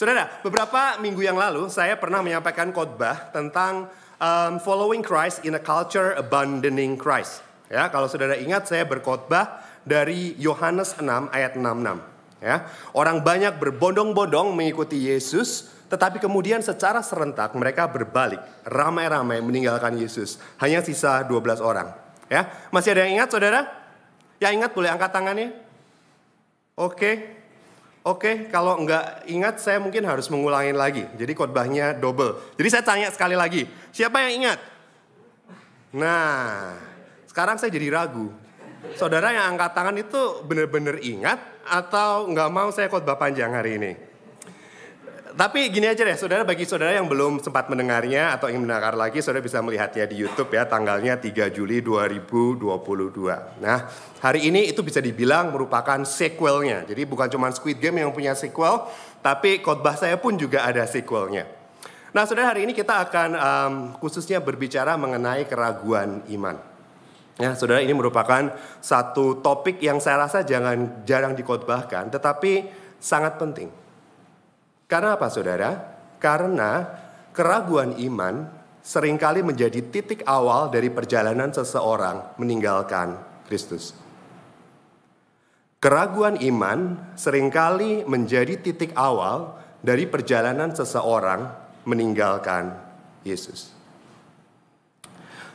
Saudara, beberapa minggu yang lalu saya pernah menyampaikan khotbah tentang um, following Christ in a culture abandoning Christ. Ya, kalau saudara ingat saya berkhotbah dari Yohanes 6 ayat 66. Ya, orang banyak berbondong-bondong mengikuti Yesus, tetapi kemudian secara serentak mereka berbalik, ramai-ramai meninggalkan Yesus. Hanya sisa 12 orang. Ya, masih ada yang ingat saudara? Yang ingat boleh angkat tangannya? Oke, Oke, kalau nggak ingat saya mungkin harus mengulangin lagi. Jadi khotbahnya double. Jadi saya tanya sekali lagi, siapa yang ingat? Nah, sekarang saya jadi ragu. Saudara yang angkat tangan itu benar-benar ingat atau nggak mau saya khotbah panjang hari ini? Tapi gini aja deh, saudara bagi saudara yang belum sempat mendengarnya atau ingin mendengar lagi, saudara bisa melihatnya di YouTube ya, tanggalnya 3 Juli 2022. Nah, hari ini itu bisa dibilang merupakan sequelnya. Jadi bukan cuma Squid Game yang punya sequel, tapi khotbah saya pun juga ada sequelnya. Nah, saudara hari ini kita akan um, khususnya berbicara mengenai keraguan iman. Ya, saudara ini merupakan satu topik yang saya rasa jangan jarang dikhotbahkan, tetapi sangat penting. Karena apa saudara? Karena keraguan iman sering kali menjadi titik awal dari perjalanan seseorang meninggalkan Kristus. Keraguan iman sering kali menjadi titik awal dari perjalanan seseorang meninggalkan Yesus.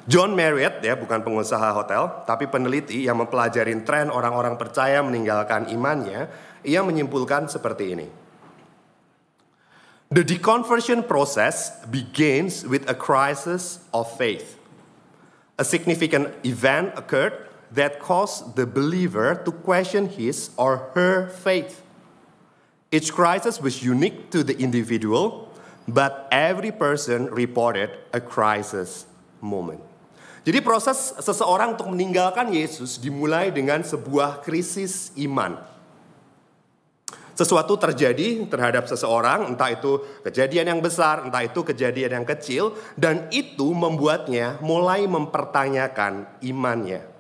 John Marriott ya bukan pengusaha hotel tapi peneliti yang mempelajari tren orang-orang percaya meninggalkan imannya, ia menyimpulkan seperti ini. The deconversion process begins with a crisis of faith. A significant event occurred that caused the believer to question his or her faith. Each crisis was unique to the individual, but every person reported a crisis moment. Jadi proses seseorang untuk meninggalkan Yesus dimulai dengan sebuah krisis iman sesuatu terjadi terhadap seseorang, entah itu kejadian yang besar, entah itu kejadian yang kecil, dan itu membuatnya mulai mempertanyakan imannya.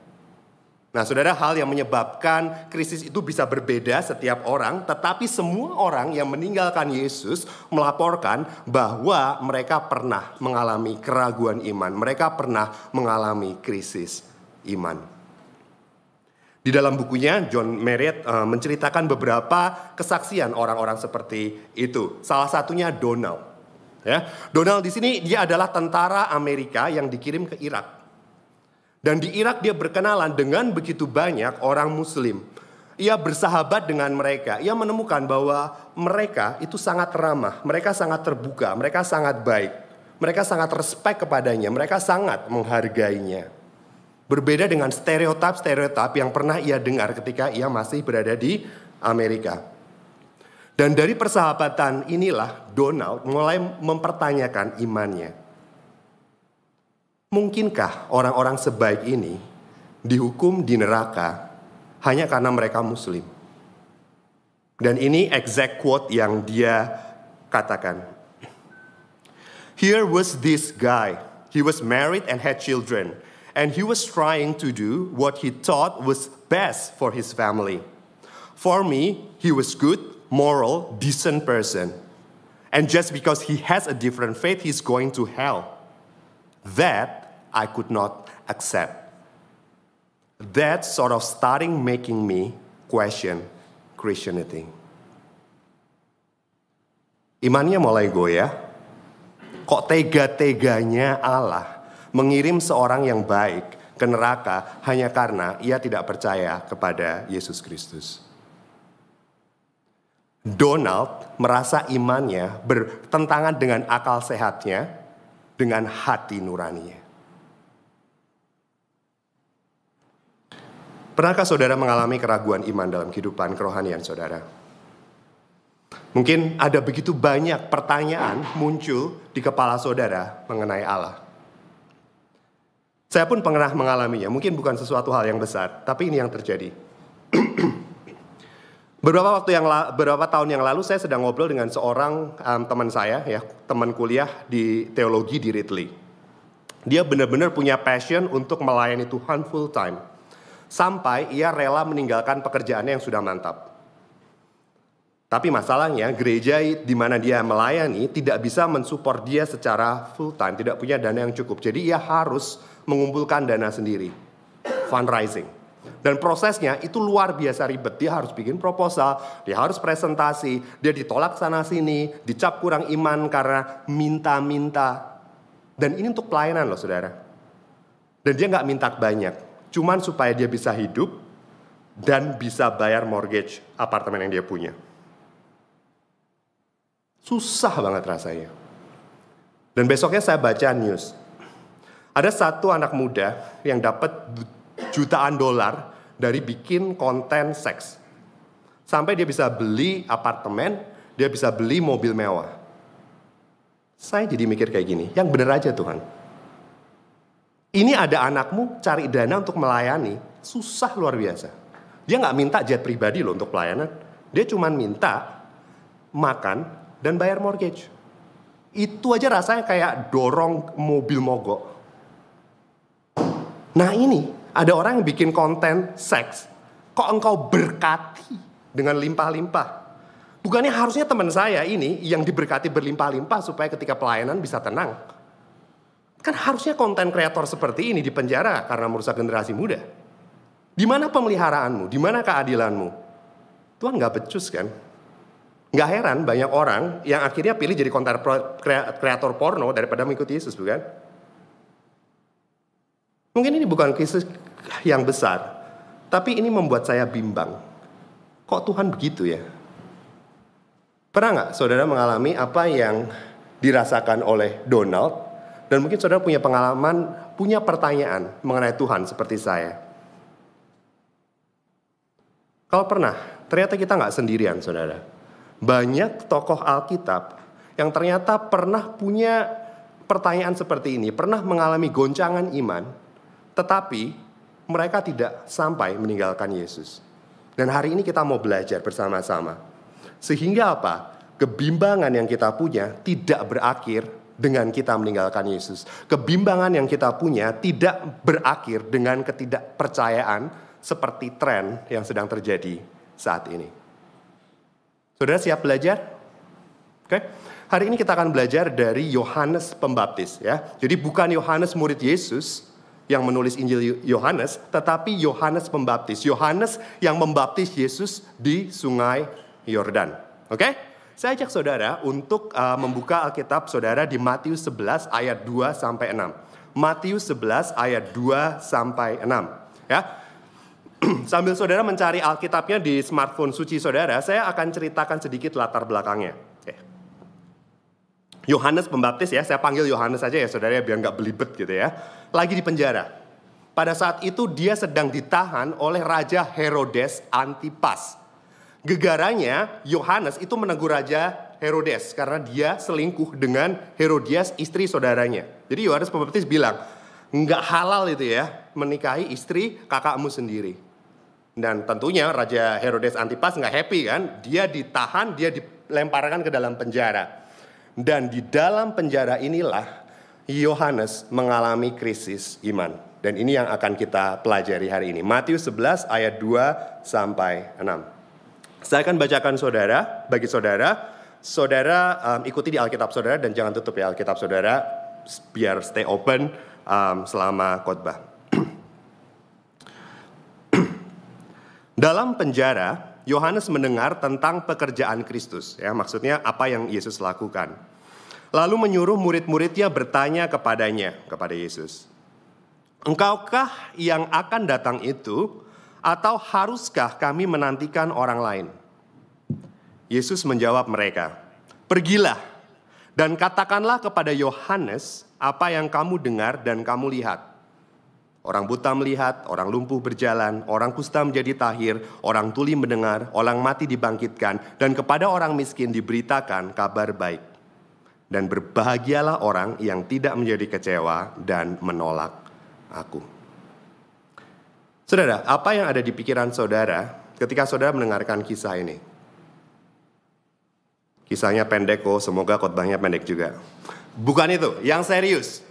Nah, saudara, hal yang menyebabkan krisis itu bisa berbeda setiap orang, tetapi semua orang yang meninggalkan Yesus melaporkan bahwa mereka pernah mengalami keraguan iman, mereka pernah mengalami krisis iman. Di dalam bukunya John Marriott uh, menceritakan beberapa kesaksian orang-orang seperti itu. Salah satunya Donald. Ya, Donald di sini dia adalah tentara Amerika yang dikirim ke Irak. Dan di Irak dia berkenalan dengan begitu banyak orang muslim. Ia bersahabat dengan mereka. Ia menemukan bahwa mereka itu sangat ramah, mereka sangat terbuka, mereka sangat baik. Mereka sangat respect kepadanya, mereka sangat menghargainya. Berbeda dengan stereotip-stereotip yang pernah ia dengar ketika ia masih berada di Amerika. Dan dari persahabatan inilah Donald mulai mempertanyakan imannya. Mungkinkah orang-orang sebaik ini dihukum di neraka hanya karena mereka muslim? Dan ini exact quote yang dia katakan. Here was this guy. He was married and had children and he was trying to do what he thought was best for his family. For me, he was good, moral, decent person. And just because he has a different faith, he's going to hell. That I could not accept. That sort of starting making me question Christianity. Imannya mulai goyah. Kok tega-teganya Allah mengirim seorang yang baik ke neraka hanya karena ia tidak percaya kepada Yesus Kristus. Donald merasa imannya bertentangan dengan akal sehatnya, dengan hati nuraninya. Pernahkah saudara mengalami keraguan iman dalam kehidupan kerohanian saudara? Mungkin ada begitu banyak pertanyaan muncul di kepala saudara mengenai Allah. Saya pun pernah mengalaminya, mungkin bukan sesuatu hal yang besar, tapi ini yang terjadi. beberapa waktu yang beberapa tahun yang lalu saya sedang ngobrol dengan seorang um, teman saya ya, teman kuliah di teologi di Ridley. Dia benar-benar punya passion untuk melayani Tuhan full time. Sampai ia rela meninggalkan pekerjaannya yang sudah mantap. Tapi masalahnya gereja di mana dia melayani tidak bisa mensupport dia secara full time, tidak punya dana yang cukup. Jadi ia harus mengumpulkan dana sendiri, fundraising. Dan prosesnya itu luar biasa ribet. Dia harus bikin proposal, dia harus presentasi, dia ditolak sana sini, dicap kurang iman karena minta-minta. Dan ini untuk pelayanan loh saudara. Dan dia nggak minta banyak, cuman supaya dia bisa hidup dan bisa bayar mortgage apartemen yang dia punya. Susah banget rasanya. Dan besoknya saya baca news. Ada satu anak muda yang dapat jutaan dolar dari bikin konten seks. Sampai dia bisa beli apartemen, dia bisa beli mobil mewah. Saya jadi mikir kayak gini, yang bener aja Tuhan. Ini ada anakmu cari dana untuk melayani, susah luar biasa. Dia nggak minta jet pribadi loh untuk pelayanan. Dia cuma minta makan, dan bayar mortgage. Itu aja rasanya kayak dorong mobil mogok. Nah ini, ada orang yang bikin konten seks. Kok engkau berkati dengan limpah-limpah? Bukannya harusnya teman saya ini yang diberkati berlimpah-limpah supaya ketika pelayanan bisa tenang. Kan harusnya konten kreator seperti ini di penjara karena merusak generasi muda. Di mana pemeliharaanmu? Di mana keadilanmu? Tuhan nggak becus kan? Nggak heran banyak orang yang akhirnya pilih jadi konten kreator porno daripada mengikuti Yesus, bukan? Mungkin ini bukan kisah yang besar, tapi ini membuat saya bimbang. Kok Tuhan begitu ya? Pernah nggak saudara mengalami apa yang dirasakan oleh Donald? Dan mungkin saudara punya pengalaman, punya pertanyaan mengenai Tuhan seperti saya. Kalau pernah, ternyata kita nggak sendirian saudara banyak tokoh Alkitab yang ternyata pernah punya pertanyaan seperti ini, pernah mengalami goncangan iman, tetapi mereka tidak sampai meninggalkan Yesus. Dan hari ini kita mau belajar bersama-sama. Sehingga apa? Kebimbangan yang kita punya tidak berakhir dengan kita meninggalkan Yesus. Kebimbangan yang kita punya tidak berakhir dengan ketidakpercayaan seperti tren yang sedang terjadi saat ini. Saudara siap belajar? Oke. Hari ini kita akan belajar dari Yohanes Pembaptis ya. Jadi bukan Yohanes murid Yesus yang menulis Injil Yohanes, tetapi Yohanes Pembaptis. Yohanes yang membaptis Yesus di Sungai Yordan. Oke? Saya ajak saudara untuk uh, membuka Alkitab saudara di Matius 11 ayat 2 sampai 6. Matius 11 ayat 2 sampai 6. Ya. Sambil saudara mencari Alkitabnya di smartphone suci saudara, saya akan ceritakan sedikit latar belakangnya. Yohanes Pembaptis ya, saya panggil Yohanes saja ya saudara biar nggak belibet gitu ya. Lagi di penjara. Pada saat itu dia sedang ditahan oleh Raja Herodes Antipas. Gegaranya Yohanes itu menegur Raja Herodes karena dia selingkuh dengan Herodias istri saudaranya. Jadi Yohanes Pembaptis bilang, nggak halal itu ya menikahi istri kakakmu sendiri. Dan tentunya Raja Herodes Antipas nggak happy kan, dia ditahan, dia dilemparkan ke dalam penjara. Dan di dalam penjara inilah Yohanes mengalami krisis iman. Dan ini yang akan kita pelajari hari ini. Matius 11 ayat 2 sampai 6. Saya akan bacakan saudara, bagi saudara, saudara um, ikuti di Alkitab saudara dan jangan tutup ya Alkitab saudara biar stay open um, selama khotbah. Dalam penjara, Yohanes mendengar tentang pekerjaan Kristus, ya maksudnya apa yang Yesus lakukan. Lalu menyuruh murid-muridnya bertanya kepadanya, kepada Yesus. Engkaukah yang akan datang itu atau haruskah kami menantikan orang lain? Yesus menjawab mereka, "Pergilah dan katakanlah kepada Yohanes apa yang kamu dengar dan kamu lihat." Orang buta melihat, orang lumpuh berjalan, orang kusta menjadi tahir, orang tuli mendengar, orang mati dibangkitkan, dan kepada orang miskin diberitakan kabar baik. Dan berbahagialah orang yang tidak menjadi kecewa dan menolak aku. Saudara, apa yang ada di pikiran saudara ketika saudara mendengarkan kisah ini? Kisahnya pendek kok, semoga khotbahnya pendek juga. Bukan itu, yang serius.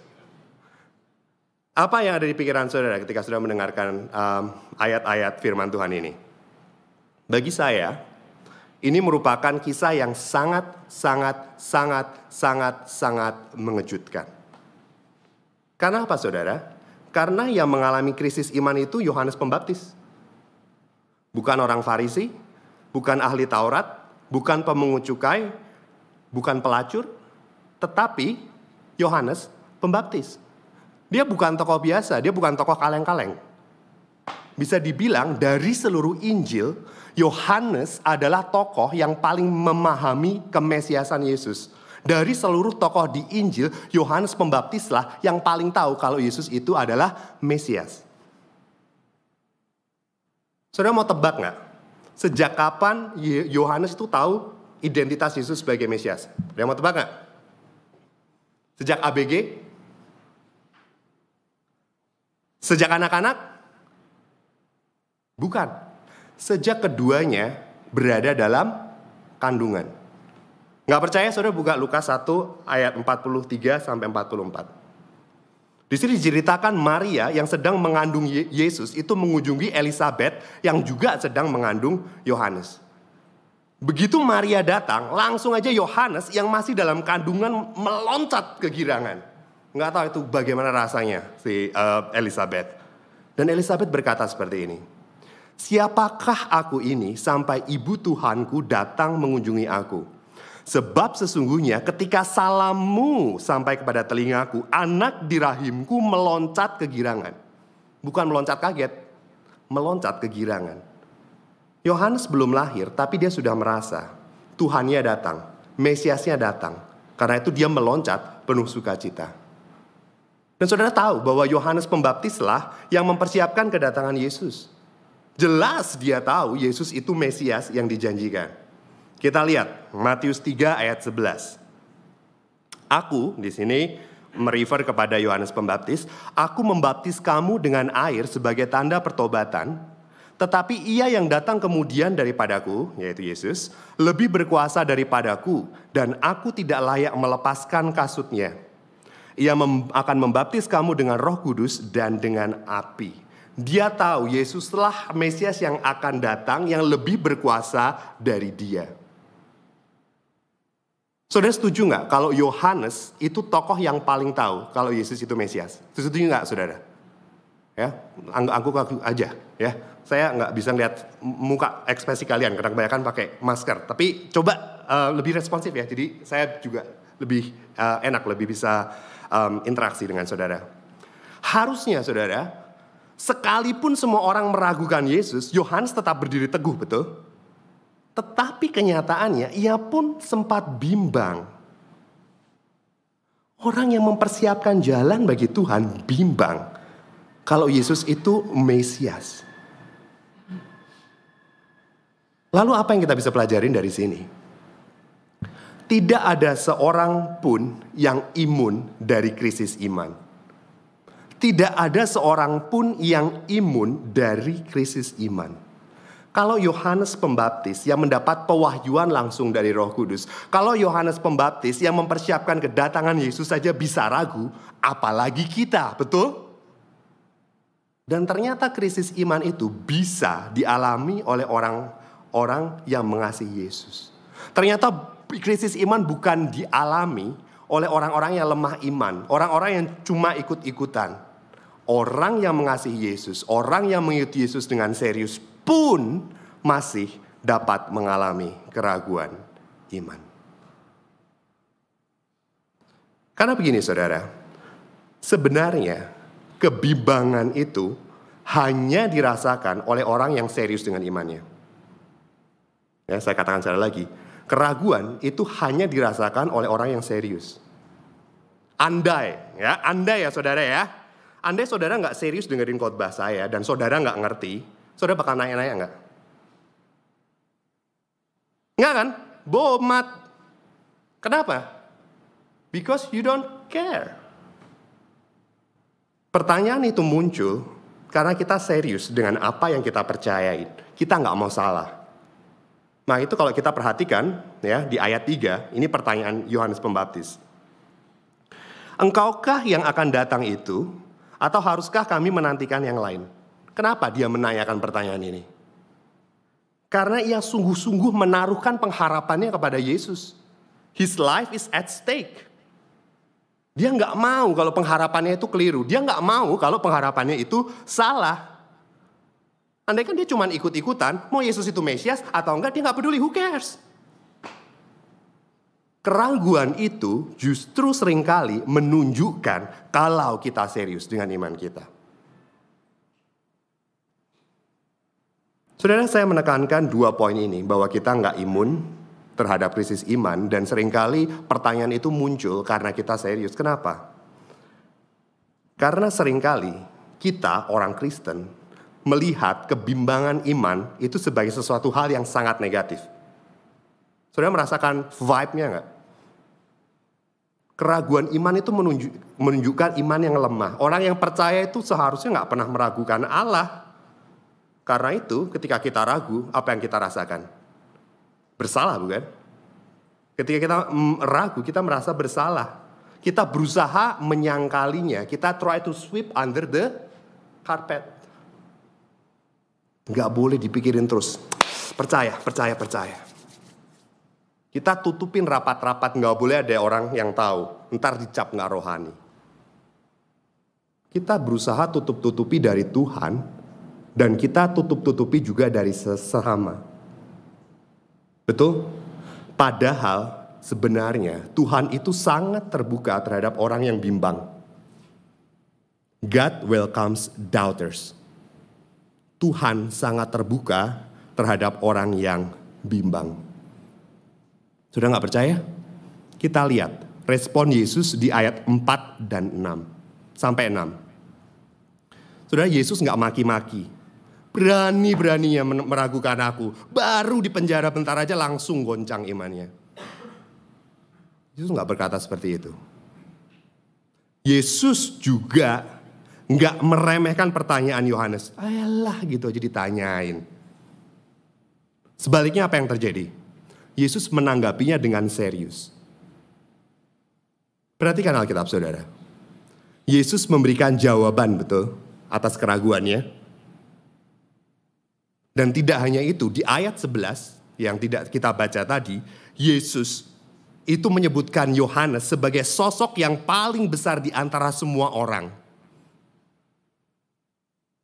Apa yang ada di pikiran saudara ketika sudah mendengarkan ayat ayat-ayat firman Tuhan ini? Bagi saya, Ini merupakan kisah yang sangat, sangat, sangat, sangat, sangat mengejutkan. Karena apa saudara? Karena yang mengalami krisis iman itu Yohanes Pembaptis. Bukan orang Farisi, bukan ahli Taurat, bukan pemungut cukai, bukan pelacur, tetapi Yohanes Pembaptis. Dia bukan tokoh biasa, dia bukan tokoh kaleng-kaleng. Bisa dibilang dari seluruh Injil, Yohanes adalah tokoh yang paling memahami kemesiasan Yesus. Dari seluruh tokoh di Injil, Yohanes Pembaptislah yang paling tahu kalau Yesus itu adalah Mesias. Saudara mau tebak nggak? Sejak kapan Yohanes itu tahu identitas Yesus sebagai Mesias? Ada mau tebak nggak? Sejak ABG? Sejak anak-anak? Bukan sejak keduanya berada dalam kandungan. Nggak percaya saudara buka Lukas 1 ayat 43 sampai 44. Di sini diceritakan Maria yang sedang mengandung Yesus itu mengunjungi Elizabeth yang juga sedang mengandung Yohanes. Begitu Maria datang, langsung aja Yohanes yang masih dalam kandungan meloncat kegirangan. Nggak tahu itu bagaimana rasanya si uh, Elizabeth. Dan Elizabeth berkata seperti ini. Siapakah aku ini sampai ibu Tuhanku datang mengunjungi aku? Sebab sesungguhnya ketika salammu sampai kepada telingaku, anak di rahimku meloncat kegirangan. Bukan meloncat kaget, meloncat kegirangan. Yohanes belum lahir, tapi dia sudah merasa Tuhannya datang, Mesiasnya datang. Karena itu dia meloncat penuh sukacita. Dan saudara tahu bahwa Yohanes Pembaptislah yang mempersiapkan kedatangan Yesus. Jelas dia tahu Yesus itu Mesias yang dijanjikan. Kita lihat Matius 3 ayat 11. Aku di sini merefer kepada Yohanes Pembaptis, aku membaptis kamu dengan air sebagai tanda pertobatan, tetapi ia yang datang kemudian daripadaku, yaitu Yesus, lebih berkuasa daripadaku, dan aku tidak layak melepaskan kasutnya. Ia mem akan membaptis kamu dengan roh kudus dan dengan api. Dia tahu Yesuslah Mesias yang akan datang yang lebih berkuasa dari dia. Saudara setuju nggak kalau Yohanes itu tokoh yang paling tahu kalau Yesus itu Mesias? Setuju nggak saudara? Ya, aku aja ya. Saya nggak bisa lihat muka ekspresi kalian karena kebanyakan pakai masker. Tapi coba uh, lebih responsif ya. Jadi saya juga lebih uh, enak, lebih bisa um, interaksi dengan saudara. Harusnya saudara Sekalipun semua orang meragukan Yesus, Yohanes tetap berdiri teguh, betul? Tetapi kenyataannya ia pun sempat bimbang. Orang yang mempersiapkan jalan bagi Tuhan bimbang kalau Yesus itu Mesias. Lalu apa yang kita bisa pelajarin dari sini? Tidak ada seorang pun yang imun dari krisis iman. Tidak ada seorang pun yang imun dari krisis iman. Kalau Yohanes Pembaptis yang mendapat pewahyuan langsung dari Roh Kudus, kalau Yohanes Pembaptis yang mempersiapkan kedatangan Yesus saja bisa ragu, apalagi kita, betul? Dan ternyata krisis iman itu bisa dialami oleh orang-orang yang mengasihi Yesus. Ternyata krisis iman bukan dialami oleh orang-orang yang lemah iman, orang-orang yang cuma ikut-ikutan. Orang yang mengasihi Yesus, orang yang mengikuti Yesus dengan serius pun masih dapat mengalami keraguan iman. Karena begini saudara, sebenarnya kebimbangan itu hanya dirasakan oleh orang yang serius dengan imannya. Ya, saya katakan sekali lagi, keraguan itu hanya dirasakan oleh orang yang serius. Andai, ya, andai ya saudara ya, Andai saudara nggak serius dengerin khotbah saya dan saudara nggak ngerti, saudara bakal nanya-nanya nggak? Nggak kan? Bomat. Kenapa? Because you don't care. Pertanyaan itu muncul karena kita serius dengan apa yang kita percayain. Kita nggak mau salah. Nah itu kalau kita perhatikan ya di ayat 3, ini pertanyaan Yohanes Pembaptis. Engkaukah yang akan datang itu atau haruskah kami menantikan yang lain? Kenapa dia menanyakan pertanyaan ini? Karena ia sungguh-sungguh menaruhkan pengharapannya kepada Yesus. His life is at stake. Dia nggak mau kalau pengharapannya itu keliru. Dia nggak mau kalau pengharapannya itu salah. Andai kan dia cuma ikut-ikutan, mau Yesus itu Mesias atau enggak, dia nggak peduli, who cares? Keraguan itu justru sering kali menunjukkan kalau kita serius dengan iman kita. Saudara saya menekankan dua poin ini bahwa kita nggak imun terhadap krisis iman dan sering kali pertanyaan itu muncul karena kita serius. Kenapa? Karena sering kali kita orang Kristen melihat kebimbangan iman itu sebagai sesuatu hal yang sangat negatif. Saudara merasakan vibe-nya nggak? Keraguan iman itu menunjuk, menunjukkan iman yang lemah. Orang yang percaya itu seharusnya nggak pernah meragukan Allah. Karena itu ketika kita ragu, apa yang kita rasakan? Bersalah bukan? Ketika kita ragu, kita merasa bersalah. Kita berusaha menyangkalinya. Kita try to sweep under the carpet. Gak boleh dipikirin terus. Percaya, percaya, percaya. Kita tutupin rapat-rapat, gak boleh ada orang yang tahu. Ntar dicap gak rohani. Kita berusaha tutup-tutupi dari Tuhan, dan kita tutup-tutupi juga dari sesama. Betul? Padahal sebenarnya Tuhan itu sangat terbuka terhadap orang yang bimbang. God welcomes doubters. Tuhan sangat terbuka terhadap orang yang bimbang. Sudah nggak percaya? Kita lihat respon Yesus di ayat 4 dan 6. Sampai 6. Saudara Yesus nggak maki-maki, Berani-beraninya meragukan aku. Baru di penjara bentar aja langsung goncang imannya. Yesus nggak berkata seperti itu. Yesus juga nggak meremehkan pertanyaan Yohanes. Ayolah gitu aja ditanyain. Sebaliknya apa yang terjadi? Yesus menanggapinya dengan serius. Perhatikan Alkitab saudara. Yesus memberikan jawaban betul atas keraguannya. Dan tidak hanya itu, di ayat 11 yang tidak kita baca tadi, Yesus itu menyebutkan Yohanes sebagai sosok yang paling besar di antara semua orang.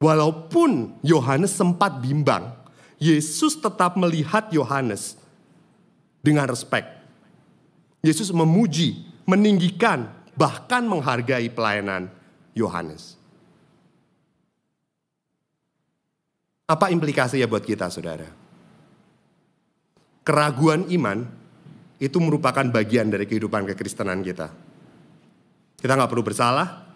Walaupun Yohanes sempat bimbang, Yesus tetap melihat Yohanes dengan respek. Yesus memuji, meninggikan, bahkan menghargai pelayanan Yohanes. Apa implikasinya buat kita saudara? Keraguan iman itu merupakan bagian dari kehidupan kekristenan kita. Kita nggak perlu bersalah,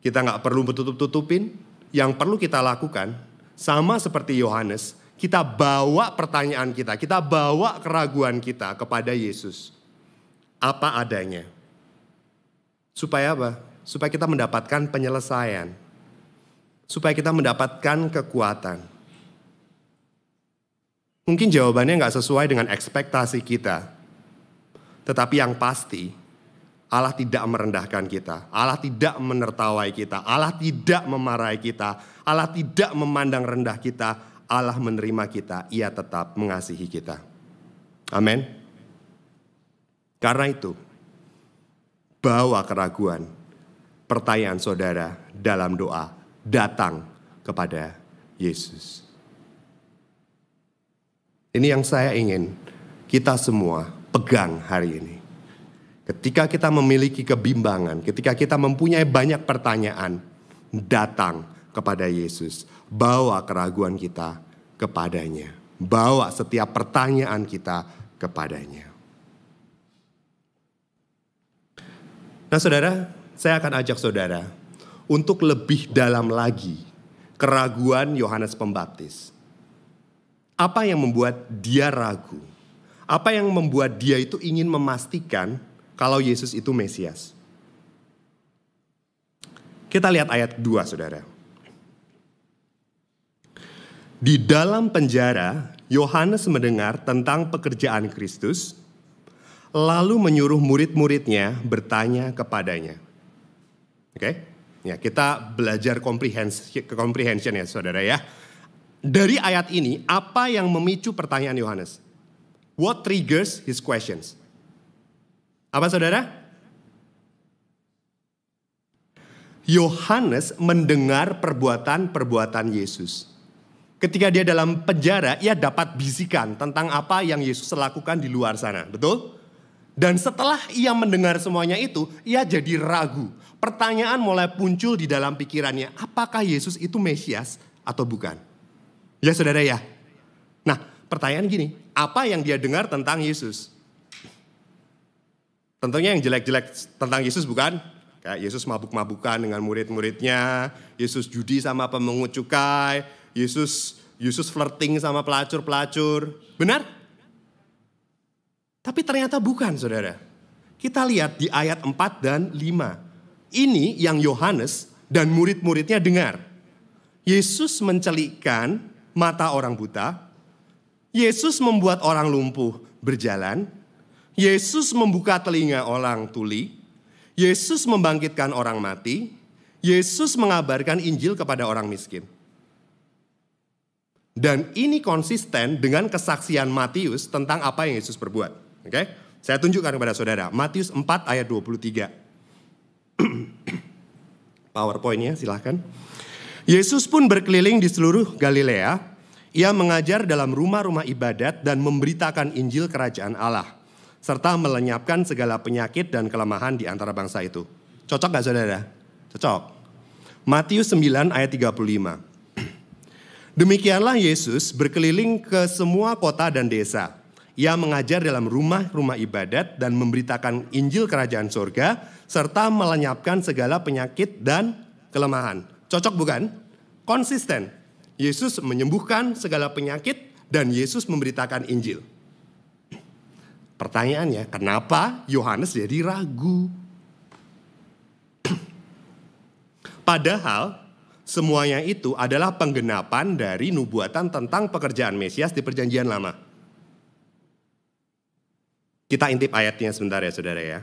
kita nggak perlu bertutup-tutupin. Yang perlu kita lakukan sama seperti Yohanes, kita bawa pertanyaan kita, kita bawa keraguan kita kepada Yesus. Apa adanya. Supaya apa? Supaya kita mendapatkan penyelesaian supaya kita mendapatkan kekuatan. Mungkin jawabannya nggak sesuai dengan ekspektasi kita. Tetapi yang pasti, Allah tidak merendahkan kita. Allah tidak menertawai kita. Allah tidak memarahi kita. Allah tidak memandang rendah kita. Allah menerima kita. Ia tetap mengasihi kita. Amin. Karena itu, bawa keraguan pertanyaan saudara dalam doa datang kepada Yesus. Ini yang saya ingin kita semua pegang hari ini. Ketika kita memiliki kebimbangan, ketika kita mempunyai banyak pertanyaan, datang kepada Yesus. Bawa keraguan kita kepadanya. Bawa setiap pertanyaan kita kepadanya. Nah saudara, saya akan ajak saudara untuk lebih dalam lagi keraguan Yohanes Pembaptis. Apa yang membuat dia ragu? Apa yang membuat dia itu ingin memastikan kalau Yesus itu Mesias? Kita lihat ayat 2 saudara. Di dalam penjara, Yohanes mendengar tentang pekerjaan Kristus, lalu menyuruh murid-muridnya bertanya kepadanya. Oke? Okay? Ya, kita belajar comprehension, ya saudara ya. dari ayat ini apa yang memicu pertanyaan Yohanes? What triggers his questions? Apa saudara? Yohanes mendengar perbuatan-perbuatan Yesus. Ketika dia dalam penjara, ia dapat bisikan tentang apa yang Yesus lakukan di luar sana. Betul? Dan setelah ia mendengar semuanya itu, ia jadi ragu. Pertanyaan mulai muncul di dalam pikirannya, apakah Yesus itu Mesias atau bukan? Ya saudara ya. Nah pertanyaan gini, apa yang dia dengar tentang Yesus? Tentunya yang jelek-jelek tentang Yesus bukan? Kayak Yesus mabuk-mabukan dengan murid-muridnya, Yesus judi sama pemungut cukai, Yesus Yesus flirting sama pelacur-pelacur. Benar? Tapi ternyata bukan, Saudara. Kita lihat di ayat 4 dan 5. Ini yang Yohanes dan murid-muridnya dengar. Yesus mencelikkan mata orang buta. Yesus membuat orang lumpuh berjalan. Yesus membuka telinga orang tuli. Yesus membangkitkan orang mati, Yesus mengabarkan Injil kepada orang miskin. Dan ini konsisten dengan kesaksian Matius tentang apa yang Yesus perbuat. Oke? Saya tunjukkan kepada saudara, Matius 4 ayat 23. PowerPoint-nya silahkan. Yesus pun berkeliling di seluruh Galilea. Ia mengajar dalam rumah-rumah ibadat dan memberitakan Injil kerajaan Allah serta melenyapkan segala penyakit dan kelemahan di antara bangsa itu. Cocok gak saudara? Cocok. Matius 9 ayat 35. Demikianlah Yesus berkeliling ke semua kota dan desa. Ia mengajar dalam rumah-rumah ibadat dan memberitakan Injil kerajaan sorga serta melenyapkan segala penyakit dan kelemahan. Cocok bukan? Konsisten. Yesus menyembuhkan segala penyakit dan Yesus memberitakan Injil. Pertanyaannya, kenapa Yohanes jadi ragu? Padahal semuanya itu adalah penggenapan dari nubuatan tentang pekerjaan Mesias di perjanjian lama. Kita intip ayatnya sebentar ya saudara ya.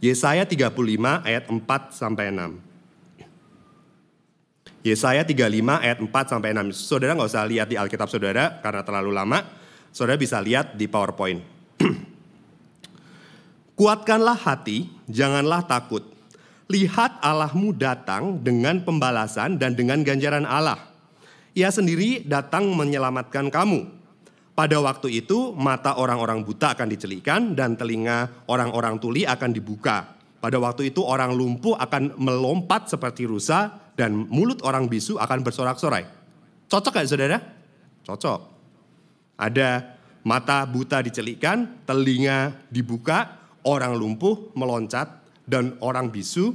Yesaya 35 ayat 4 sampai 6. Yesaya 35 ayat 4 sampai 6. Saudara nggak usah lihat di Alkitab saudara karena terlalu lama. Saudara bisa lihat di PowerPoint. Kuatkanlah hati, janganlah takut. Lihat Allahmu datang dengan pembalasan dan dengan ganjaran Allah. Ia sendiri datang menyelamatkan kamu. Pada waktu itu mata orang-orang buta akan dicelikan dan telinga orang-orang tuli akan dibuka. Pada waktu itu orang lumpuh akan melompat seperti rusa dan mulut orang bisu akan bersorak-sorai. Cocok gak saudara? Cocok. Ada mata buta dicelikan, telinga dibuka, orang lumpuh meloncat, dan orang bisu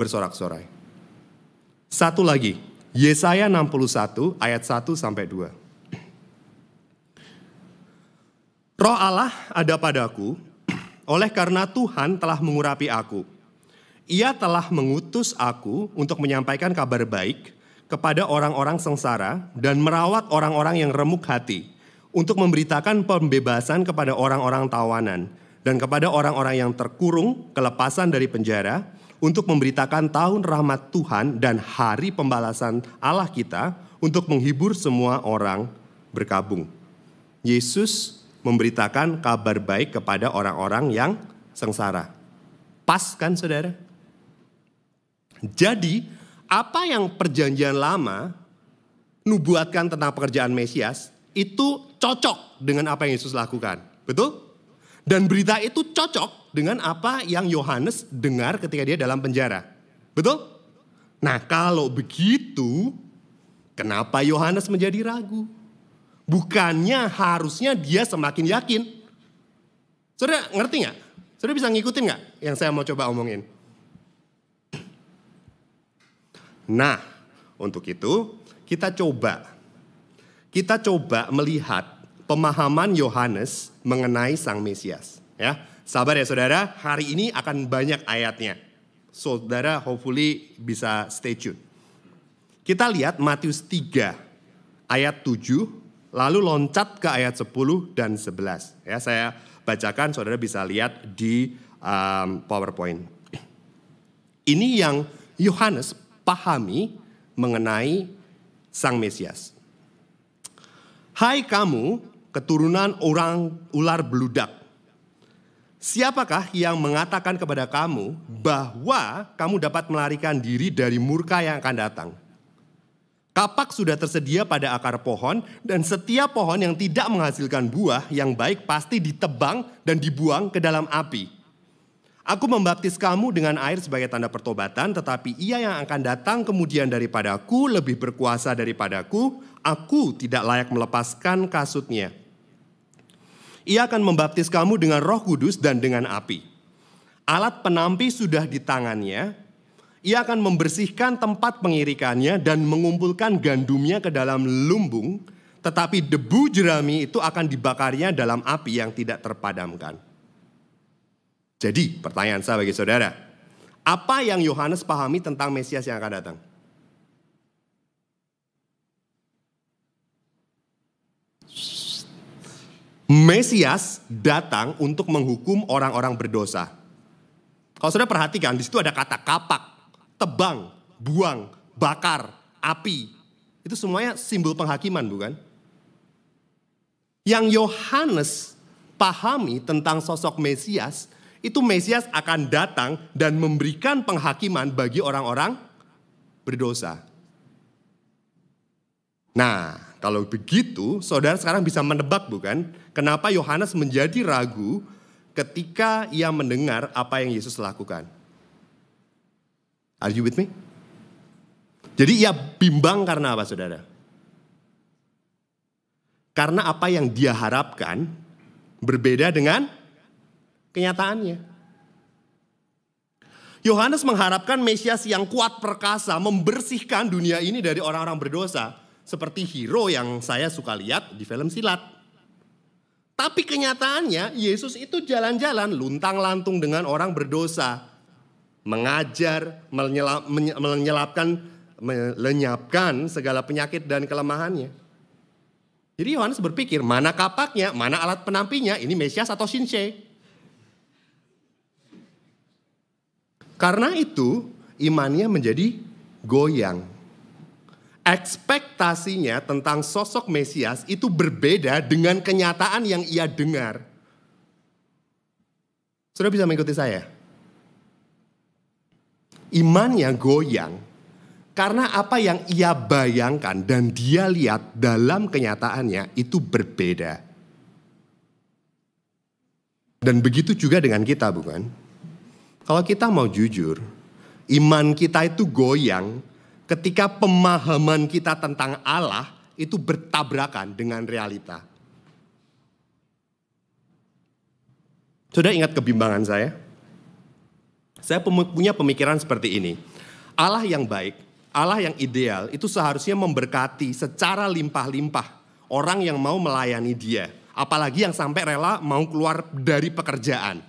bersorak-sorai. Satu lagi, Yesaya 61 ayat 1 sampai 2. Roh Allah ada padaku, oleh karena Tuhan telah mengurapi aku. Ia telah mengutus aku untuk menyampaikan kabar baik kepada orang-orang sengsara dan merawat orang-orang yang remuk hati, untuk memberitakan pembebasan kepada orang-orang tawanan dan kepada orang-orang yang terkurung kelepasan dari penjara untuk memberitakan tahun rahmat Tuhan dan hari pembalasan Allah kita untuk menghibur semua orang berkabung. Yesus memberitakan kabar baik kepada orang-orang yang sengsara. Pas kan saudara? Jadi apa yang perjanjian lama nubuatkan tentang pekerjaan Mesias itu cocok dengan apa yang Yesus lakukan. Betul? Dan berita itu cocok dengan apa yang Yohanes dengar ketika dia dalam penjara. Betul? Nah kalau begitu, kenapa Yohanes menjadi ragu? Bukannya harusnya dia semakin yakin. Saudara ngerti nggak? Saudara bisa ngikutin nggak yang saya mau coba omongin? Nah, untuk itu kita coba. Kita coba melihat pemahaman Yohanes mengenai Sang Mesias. Ya, sabar ya saudara, hari ini akan banyak ayatnya. Saudara hopefully bisa stay tune. Kita lihat Matius 3 ayat 7 lalu loncat ke ayat 10 dan 11. Ya, saya bacakan saudara bisa lihat di um, PowerPoint. Ini yang Yohanes pahami mengenai Sang Mesias. Hai kamu, keturunan orang ular beludak. Siapakah yang mengatakan kepada kamu bahwa kamu dapat melarikan diri dari murka yang akan datang? Kapak sudah tersedia pada akar pohon, dan setiap pohon yang tidak menghasilkan buah yang baik pasti ditebang dan dibuang ke dalam api. Aku membaptis kamu dengan air sebagai tanda pertobatan, tetapi ia yang akan datang kemudian daripadaku lebih berkuasa daripadaku. Aku tidak layak melepaskan kasutnya. Ia akan membaptis kamu dengan roh kudus dan dengan api. Alat penampi sudah di tangannya. Ia akan membersihkan tempat pengirikannya dan mengumpulkan gandumnya ke dalam lumbung. Tetapi debu jerami itu akan dibakarnya dalam api yang tidak terpadamkan. Jadi pertanyaan saya bagi saudara. Apa yang Yohanes pahami tentang Mesias yang akan datang? Mesias datang untuk menghukum orang-orang berdosa. Kalau sudah perhatikan, di situ ada kata kapak, tebang, buang, bakar, api. Itu semuanya simbol penghakiman, bukan? Yang Yohanes pahami tentang sosok Mesias, itu Mesias akan datang dan memberikan penghakiman bagi orang-orang berdosa. Nah, kalau begitu, saudara sekarang bisa menebak bukan? Kenapa Yohanes menjadi ragu ketika ia mendengar apa yang Yesus lakukan? Are you with me? Jadi ia bimbang karena apa saudara? Karena apa yang dia harapkan berbeda dengan kenyataannya. Yohanes mengharapkan Mesias yang kuat perkasa membersihkan dunia ini dari orang-orang berdosa seperti hero yang saya suka lihat di film silat. Tapi kenyataannya Yesus itu jalan-jalan luntang lantung dengan orang berdosa. Mengajar, menyelap, menyelapkan, segala penyakit dan kelemahannya. Jadi Yohanes berpikir, mana kapaknya, mana alat penampinya, ini Mesias atau Shinsei. Karena itu imannya menjadi goyang ekspektasinya tentang sosok Mesias itu berbeda dengan kenyataan yang ia dengar. Sudah bisa mengikuti saya? Imannya goyang karena apa yang ia bayangkan dan dia lihat dalam kenyataannya itu berbeda. Dan begitu juga dengan kita, bukan? Kalau kita mau jujur, iman kita itu goyang ketika pemahaman kita tentang Allah itu bertabrakan dengan realita. Sudah ingat kebimbangan saya? Saya punya pemikiran seperti ini. Allah yang baik, Allah yang ideal itu seharusnya memberkati secara limpah-limpah orang yang mau melayani dia. Apalagi yang sampai rela mau keluar dari pekerjaan.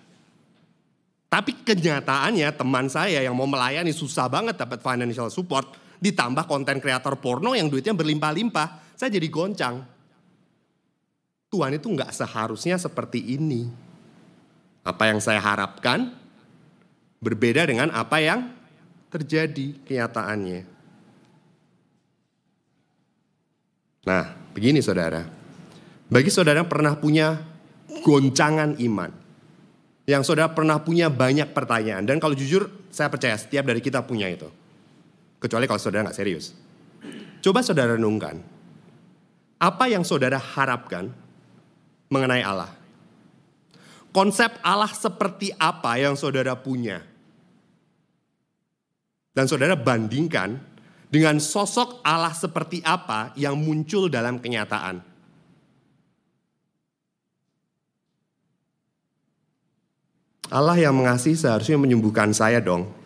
Tapi kenyataannya teman saya yang mau melayani susah banget dapat financial support ditambah konten kreator porno yang duitnya berlimpah-limpah, saya jadi goncang. Tuhan itu nggak seharusnya seperti ini. Apa yang saya harapkan berbeda dengan apa yang terjadi kenyataannya. Nah, begini saudara. Bagi saudara yang pernah punya goncangan iman. Yang saudara pernah punya banyak pertanyaan. Dan kalau jujur, saya percaya setiap dari kita punya itu. Kecuali kalau saudara nggak serius. Coba saudara renungkan. Apa yang saudara harapkan mengenai Allah? Konsep Allah seperti apa yang saudara punya? Dan saudara bandingkan dengan sosok Allah seperti apa yang muncul dalam kenyataan. Allah yang mengasihi seharusnya menyembuhkan saya dong.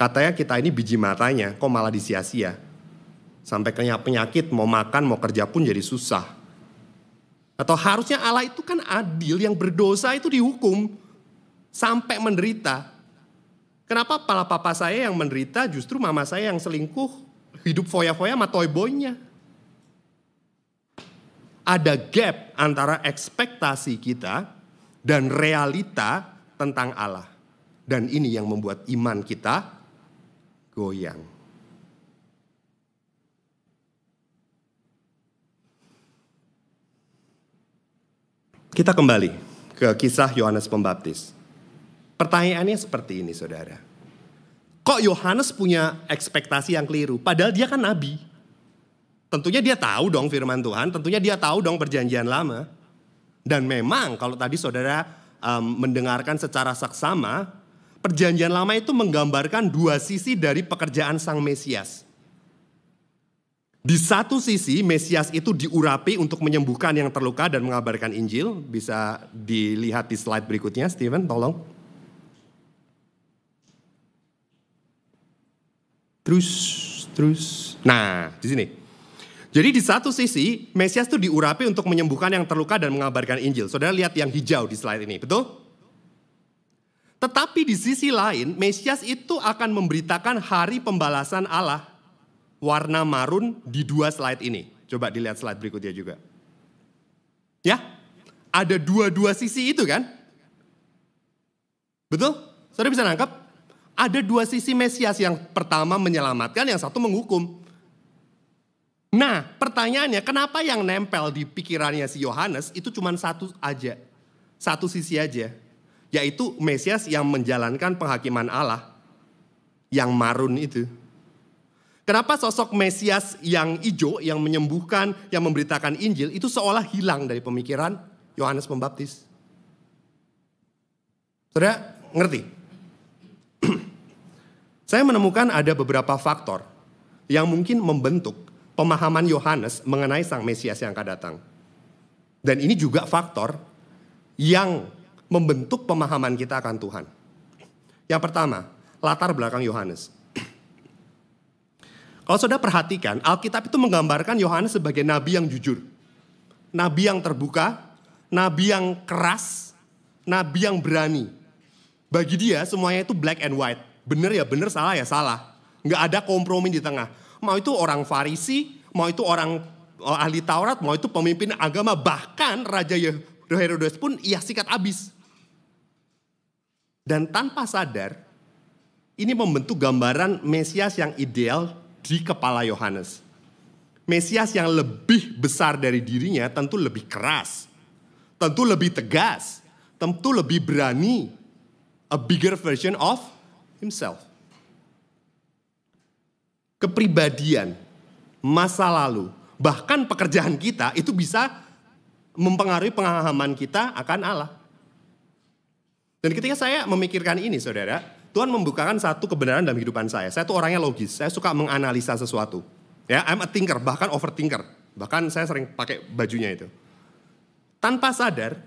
Katanya kita ini biji matanya, kok malah disia-sia. Sampai kena penyakit, mau makan, mau kerja pun jadi susah. Atau harusnya Allah itu kan adil, yang berdosa itu dihukum. Sampai menderita. Kenapa pala papa saya yang menderita, justru mama saya yang selingkuh, hidup foya-foya sama toy boynya. Ada gap antara ekspektasi kita dan realita tentang Allah. Dan ini yang membuat iman kita goyang. Kita kembali ke kisah Yohanes Pembaptis. Pertanyaannya seperti ini saudara. Kok Yohanes punya ekspektasi yang keliru? Padahal dia kan nabi. Tentunya dia tahu dong firman Tuhan, tentunya dia tahu dong perjanjian lama. Dan memang kalau tadi saudara um, mendengarkan secara saksama, perjanjian lama itu menggambarkan dua sisi dari pekerjaan sang Mesias. Di satu sisi Mesias itu diurapi untuk menyembuhkan yang terluka dan mengabarkan Injil. Bisa dilihat di slide berikutnya, Steven, tolong. Terus, terus. Nah, di sini. Jadi di satu sisi, Mesias itu diurapi untuk menyembuhkan yang terluka dan mengabarkan Injil. Saudara lihat yang hijau di slide ini, betul? Tetapi di sisi lain, Mesias itu akan memberitakan hari pembalasan Allah. Warna marun di dua slide ini. Coba dilihat slide berikutnya juga. Ya, ada dua-dua sisi itu kan? Betul? Saudara bisa nangkap? Ada dua sisi Mesias yang pertama menyelamatkan, yang satu menghukum. Nah, pertanyaannya kenapa yang nempel di pikirannya si Yohanes itu cuma satu aja. Satu sisi aja. Yaitu Mesias yang menjalankan penghakiman Allah. Yang marun itu. Kenapa sosok Mesias yang hijau, yang menyembuhkan, yang memberitakan Injil itu seolah hilang dari pemikiran Yohanes Pembaptis? Saudara, ngerti? Saya menemukan ada beberapa faktor yang mungkin membentuk pemahaman Yohanes mengenai Sang Mesias yang akan datang. Dan ini juga faktor yang membentuk pemahaman kita akan Tuhan. Yang pertama, latar belakang Yohanes. Kalau sudah perhatikan, Alkitab itu menggambarkan Yohanes sebagai nabi yang jujur. Nabi yang terbuka, nabi yang keras, nabi yang berani. Bagi dia semuanya itu black and white. Bener ya bener, salah ya salah. Nggak ada kompromi di tengah. Mau itu orang Farisi, mau itu orang oh, ahli Taurat, mau itu pemimpin agama, bahkan Raja Herodes pun ia sikat abis. Dan tanpa sadar, ini membentuk gambaran Mesias yang ideal di kepala Yohanes. Mesias yang lebih besar dari dirinya tentu lebih keras, tentu lebih tegas, tentu lebih berani, a bigger version of himself kepribadian, masa lalu, bahkan pekerjaan kita itu bisa mempengaruhi pengalaman kita akan Allah. Dan ketika saya memikirkan ini saudara, Tuhan membukakan satu kebenaran dalam kehidupan saya. Saya tuh orangnya logis, saya suka menganalisa sesuatu. Ya, I'm a thinker, bahkan overthinker. Bahkan saya sering pakai bajunya itu. Tanpa sadar,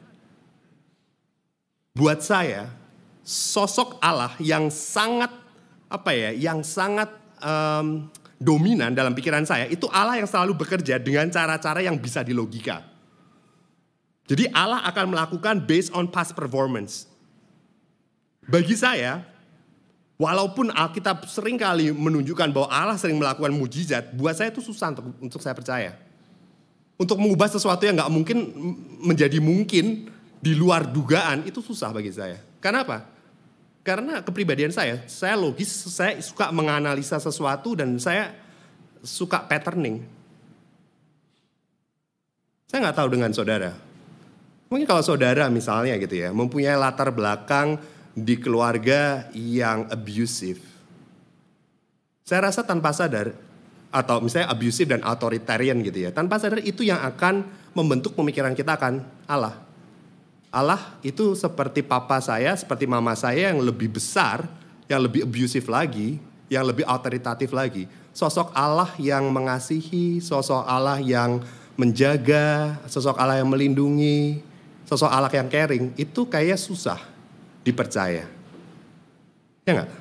buat saya sosok Allah yang sangat apa ya, yang sangat um, dominan dalam pikiran saya itu Allah yang selalu bekerja dengan cara-cara yang bisa dilogika. Jadi Allah akan melakukan based on past performance. Bagi saya, walaupun Alkitab sering kali menunjukkan bahwa Allah sering melakukan mujizat, buat saya itu susah untuk, untuk saya percaya. Untuk mengubah sesuatu yang nggak mungkin menjadi mungkin di luar dugaan itu susah bagi saya. Kenapa? Karena kepribadian saya, saya logis, saya suka menganalisa sesuatu dan saya suka patterning. Saya nggak tahu dengan saudara. Mungkin kalau saudara misalnya gitu ya, mempunyai latar belakang di keluarga yang abusive. Saya rasa tanpa sadar, atau misalnya abusive dan authoritarian gitu ya, tanpa sadar itu yang akan membentuk pemikiran kita akan Allah. Allah itu seperti papa saya, seperti mama saya yang lebih besar, yang lebih abusive lagi, yang lebih autoritatif lagi. Sosok Allah yang mengasihi, sosok Allah yang menjaga, sosok Allah yang melindungi, sosok Allah yang caring, itu kayak susah dipercaya. Ya enggak?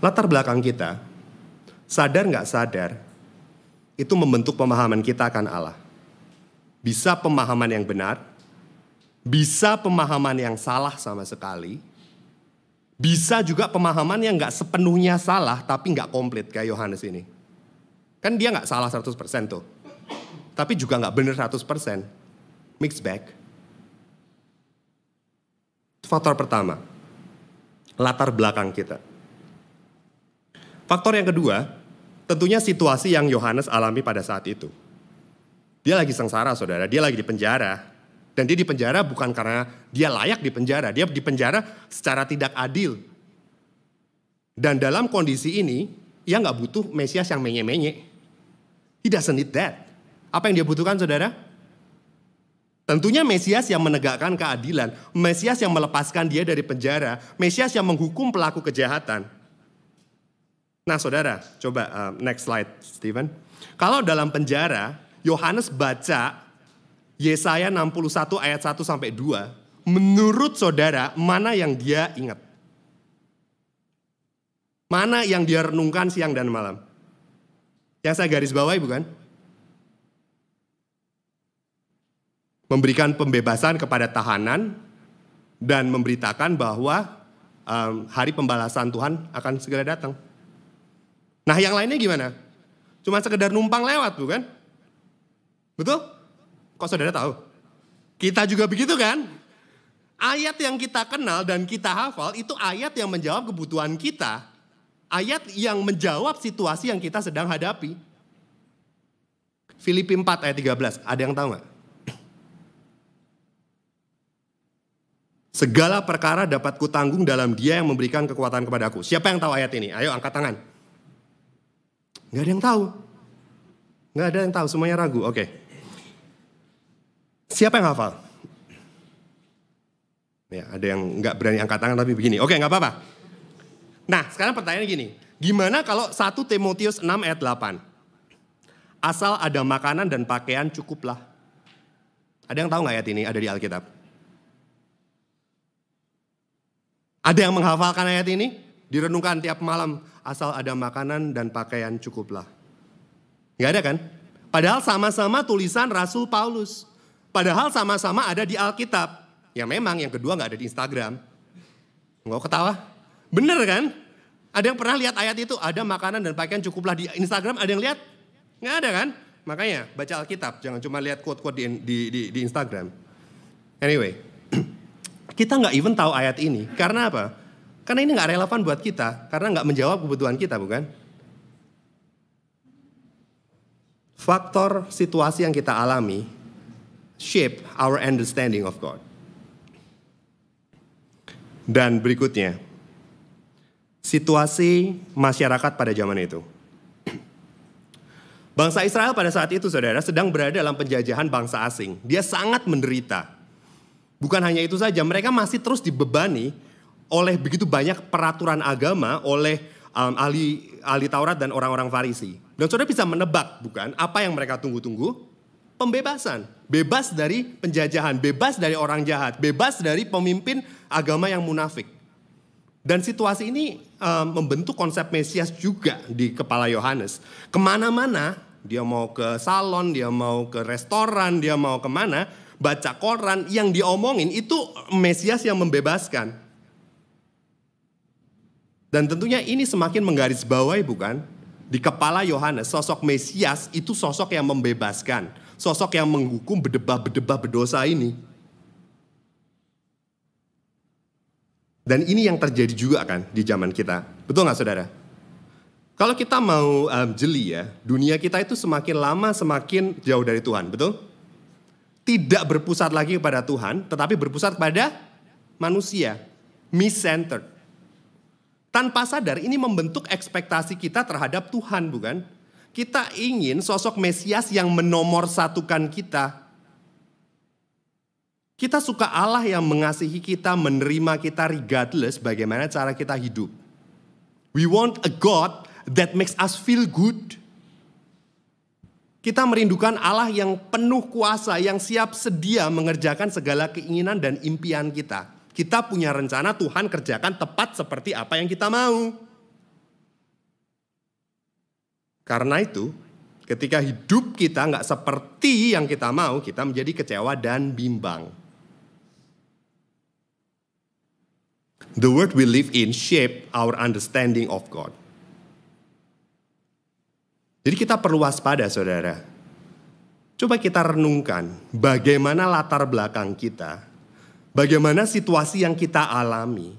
Latar belakang kita, sadar nggak sadar, itu membentuk pemahaman kita akan Allah. Bisa pemahaman yang benar, bisa pemahaman yang salah sama sekali, bisa juga pemahaman yang nggak sepenuhnya salah tapi nggak komplit kayak Yohanes ini. Kan dia nggak salah 100% tuh. Tapi juga nggak benar 100%. Mix bag. Faktor pertama, latar belakang kita. Faktor yang kedua, tentunya situasi yang Yohanes alami pada saat itu. Dia lagi sengsara saudara, dia lagi di penjara. Dan dia di penjara bukan karena dia layak di penjara, dia di penjara secara tidak adil. Dan dalam kondisi ini, ia nggak butuh Mesias yang menye-menye. He doesn't need that. Apa yang dia butuhkan saudara? Tentunya Mesias yang menegakkan keadilan, Mesias yang melepaskan dia dari penjara, Mesias yang menghukum pelaku kejahatan. Nah saudara, coba uh, next slide Steven. Kalau dalam penjara, Yohanes baca Yesaya 61 ayat 1 sampai 2, menurut saudara mana yang dia ingat? Mana yang dia renungkan siang dan malam? Yang saya garis bawahi bukan? Memberikan pembebasan kepada tahanan dan memberitakan bahwa um, hari pembalasan Tuhan akan segera datang. Nah yang lainnya gimana? Cuma sekedar numpang lewat bukan? Betul? Kok saudara tahu? Kita juga begitu kan? Ayat yang kita kenal dan kita hafal itu ayat yang menjawab kebutuhan kita ayat yang menjawab situasi yang kita sedang hadapi. Filipi 4 ayat 13, ada yang tahu nggak? Segala perkara dapat kutanggung dalam dia yang memberikan kekuatan kepadaku. Siapa yang tahu ayat ini? Ayo angkat tangan. Nggak ada yang tahu. Nggak ada yang tahu, semuanya ragu. Oke. Siapa yang hafal? Ya, ada yang nggak berani angkat tangan tapi begini. Oke, nggak apa-apa. Nah, sekarang pertanyaannya gini. Gimana kalau 1 Timotius 6 ayat 8? Asal ada makanan dan pakaian cukuplah. Ada yang tahu nggak ayat ini ada di Alkitab? Ada yang menghafalkan ayat ini? Direnungkan tiap malam. Asal ada makanan dan pakaian cukuplah. Nggak ada kan? Padahal sama-sama tulisan Rasul Paulus. Padahal sama-sama ada di Alkitab. Ya memang yang kedua nggak ada di Instagram. Nggak ketawa? Bener kan? Ada yang pernah lihat ayat itu? Ada makanan dan pakaian cukuplah di Instagram. Ada yang lihat? Nggak ada kan? Makanya baca Alkitab. Jangan cuma lihat quote-quote di, di, di, di Instagram. Anyway. Kita nggak even tahu ayat ini. Karena apa? Karena ini nggak relevan buat kita. Karena nggak menjawab kebutuhan kita bukan? Faktor situasi yang kita alami shape our understanding of God. Dan berikutnya, situasi masyarakat pada zaman itu. Bangsa Israel pada saat itu saudara sedang berada dalam penjajahan bangsa asing. Dia sangat menderita. Bukan hanya itu saja, mereka masih terus dibebani oleh begitu banyak peraturan agama oleh um, ahli ahli Taurat dan orang-orang Farisi. Dan saudara bisa menebak, bukan? Apa yang mereka tunggu-tunggu? Pembebasan. Bebas dari penjajahan, bebas dari orang jahat, bebas dari pemimpin agama yang munafik. Dan situasi ini uh, membentuk konsep Mesias juga di kepala Yohanes. Ke mana-mana, dia mau ke salon, dia mau ke restoran, dia mau ke mana, baca koran, yang diomongin itu Mesias yang membebaskan. Dan tentunya ini semakin menggarisbawahi bukan? Di kepala Yohanes, sosok Mesias itu sosok yang membebaskan. Sosok yang menghukum bedebah-bedebah berdosa ini. Dan ini yang terjadi juga kan di zaman kita. Betul nggak saudara? Kalau kita mau um, jeli ya, dunia kita itu semakin lama semakin jauh dari Tuhan, betul? Tidak berpusat lagi kepada Tuhan, tetapi berpusat kepada manusia, me-centered. Tanpa sadar ini membentuk ekspektasi kita terhadap Tuhan, bukan? Kita ingin sosok Mesias yang menomorsatukan kita, kita suka Allah yang mengasihi kita, menerima kita regardless bagaimana cara kita hidup. We want a God that makes us feel good. Kita merindukan Allah yang penuh kuasa, yang siap sedia mengerjakan segala keinginan dan impian kita. Kita punya rencana Tuhan kerjakan tepat seperti apa yang kita mau. Karena itu, ketika hidup kita nggak seperti yang kita mau, kita menjadi kecewa dan bimbang. The world we live in shape our understanding of God. Jadi kita perlu waspada saudara. Coba kita renungkan bagaimana latar belakang kita. Bagaimana situasi yang kita alami.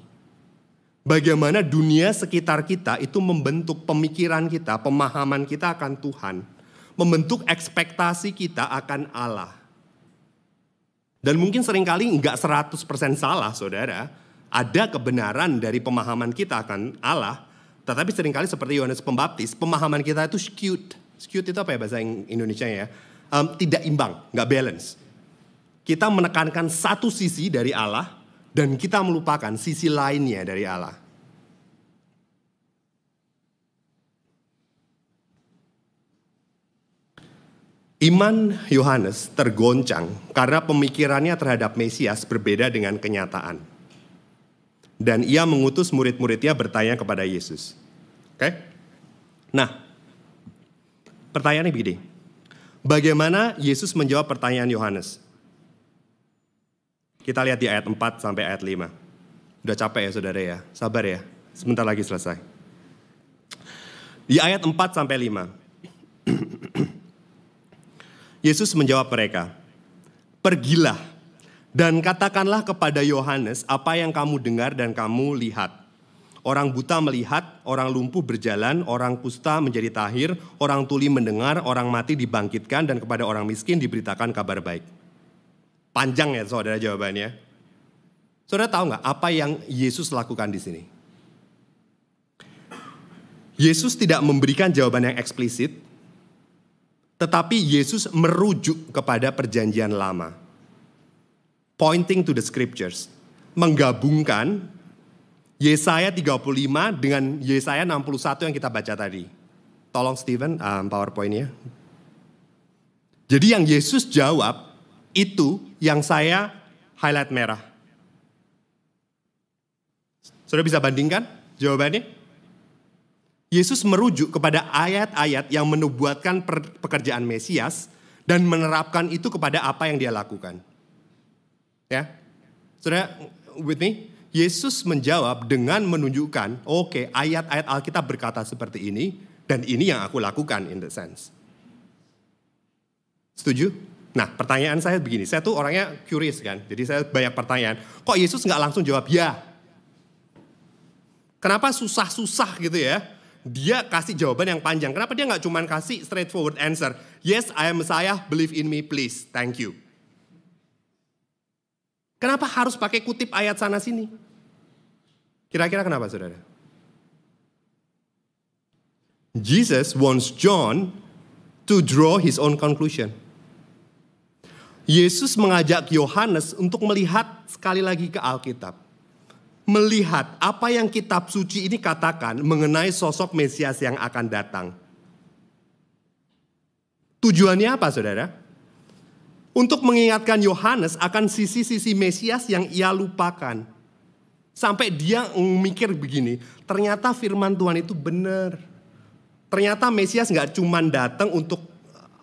Bagaimana dunia sekitar kita itu membentuk pemikiran kita, pemahaman kita akan Tuhan. membentuk ekspektasi kita akan Allah. Dan mungkin sering kali nggak 100% salah saudara, ada kebenaran dari pemahaman kita akan Allah, tetapi sering kali seperti Yohanes Pembaptis, pemahaman kita itu skewed. Skewed itu apa ya bahasa Indonesia ya? Um, tidak imbang, nggak balance. Kita menekankan satu sisi dari Allah, dan kita melupakan sisi lainnya dari Allah. Iman Yohanes tergoncang karena pemikirannya terhadap Mesias berbeda dengan kenyataan. Dan ia mengutus murid-muridnya bertanya kepada Yesus. Oke? Nah, pertanyaannya begini. Bagaimana Yesus menjawab pertanyaan Yohanes? Kita lihat di ayat 4 sampai ayat 5. Udah capek ya saudara ya, sabar ya. Sebentar lagi selesai. Di ayat 4 sampai 5. Yesus menjawab mereka, "Pergilah dan katakanlah kepada Yohanes apa yang kamu dengar dan kamu lihat. Orang buta melihat, orang lumpuh berjalan, orang kusta menjadi tahir, orang tuli mendengar, orang mati dibangkitkan, dan kepada orang miskin diberitakan kabar baik." Panjang ya saudara jawabannya. Saudara tahu nggak apa yang Yesus lakukan di sini? Yesus tidak memberikan jawaban yang eksplisit, tetapi Yesus merujuk kepada perjanjian lama. Pointing to the scriptures. Menggabungkan Yesaya 35 dengan Yesaya 61 yang kita baca tadi. Tolong Steven um, powerpointnya. Jadi yang Yesus jawab itu yang saya highlight merah. Sudah bisa bandingkan jawabannya? Yesus merujuk kepada ayat-ayat yang menubuatkan pekerjaan Mesias dan menerapkan itu kepada apa yang dia lakukan. Ya, saudara, with me, Yesus menjawab dengan menunjukkan, oke, okay, ayat-ayat Alkitab berkata seperti ini, dan ini yang aku lakukan in the sense. Setuju? Nah, pertanyaan saya begini, saya tuh orangnya curious kan, jadi saya banyak pertanyaan. Kok Yesus nggak langsung jawab ya? Kenapa susah-susah gitu ya? dia kasih jawaban yang panjang. Kenapa dia nggak cuma kasih straightforward answer? Yes, I am Messiah, believe in me, please, thank you. Kenapa harus pakai kutip ayat sana sini? Kira-kira kenapa saudara? Jesus wants John to draw his own conclusion. Yesus mengajak Yohanes untuk melihat sekali lagi ke Alkitab melihat apa yang kitab suci ini katakan mengenai sosok Mesias yang akan datang. Tujuannya apa saudara? Untuk mengingatkan Yohanes akan sisi-sisi Mesias yang ia lupakan. Sampai dia mikir begini, ternyata firman Tuhan itu benar. Ternyata Mesias nggak cuma datang untuk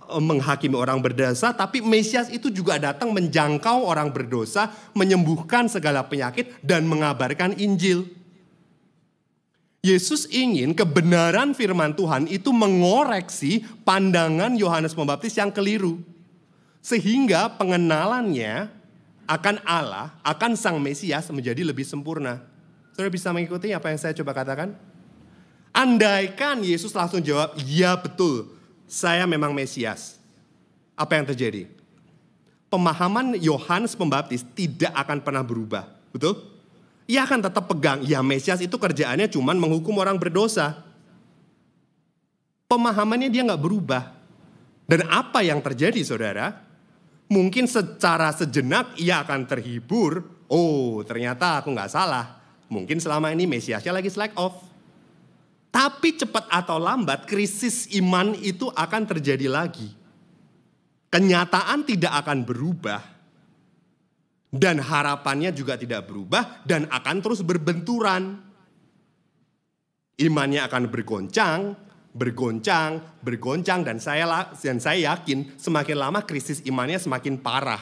Eh, menghakimi orang berdosa, tapi Mesias itu juga datang menjangkau orang berdosa, menyembuhkan segala penyakit, dan mengabarkan Injil. Yesus ingin kebenaran firman Tuhan itu mengoreksi pandangan Yohanes Pembaptis yang keliru. Sehingga pengenalannya akan Allah, akan Sang Mesias menjadi lebih sempurna. Saudara bisa mengikuti apa yang saya coba katakan? Andaikan Yesus langsung jawab, iya betul, saya memang Mesias. Apa yang terjadi? Pemahaman Yohanes Pembaptis tidak akan pernah berubah. Betul? Ia akan tetap pegang, ya Mesias itu kerjaannya cuma menghukum orang berdosa. Pemahamannya dia nggak berubah. Dan apa yang terjadi saudara? Mungkin secara sejenak ia akan terhibur. Oh ternyata aku nggak salah. Mungkin selama ini Mesiasnya lagi slack off. Tapi cepat atau lambat krisis iman itu akan terjadi lagi. Kenyataan tidak akan berubah. Dan harapannya juga tidak berubah dan akan terus berbenturan. Imannya akan bergoncang, bergoncang, bergoncang dan saya dan saya yakin semakin lama krisis imannya semakin parah.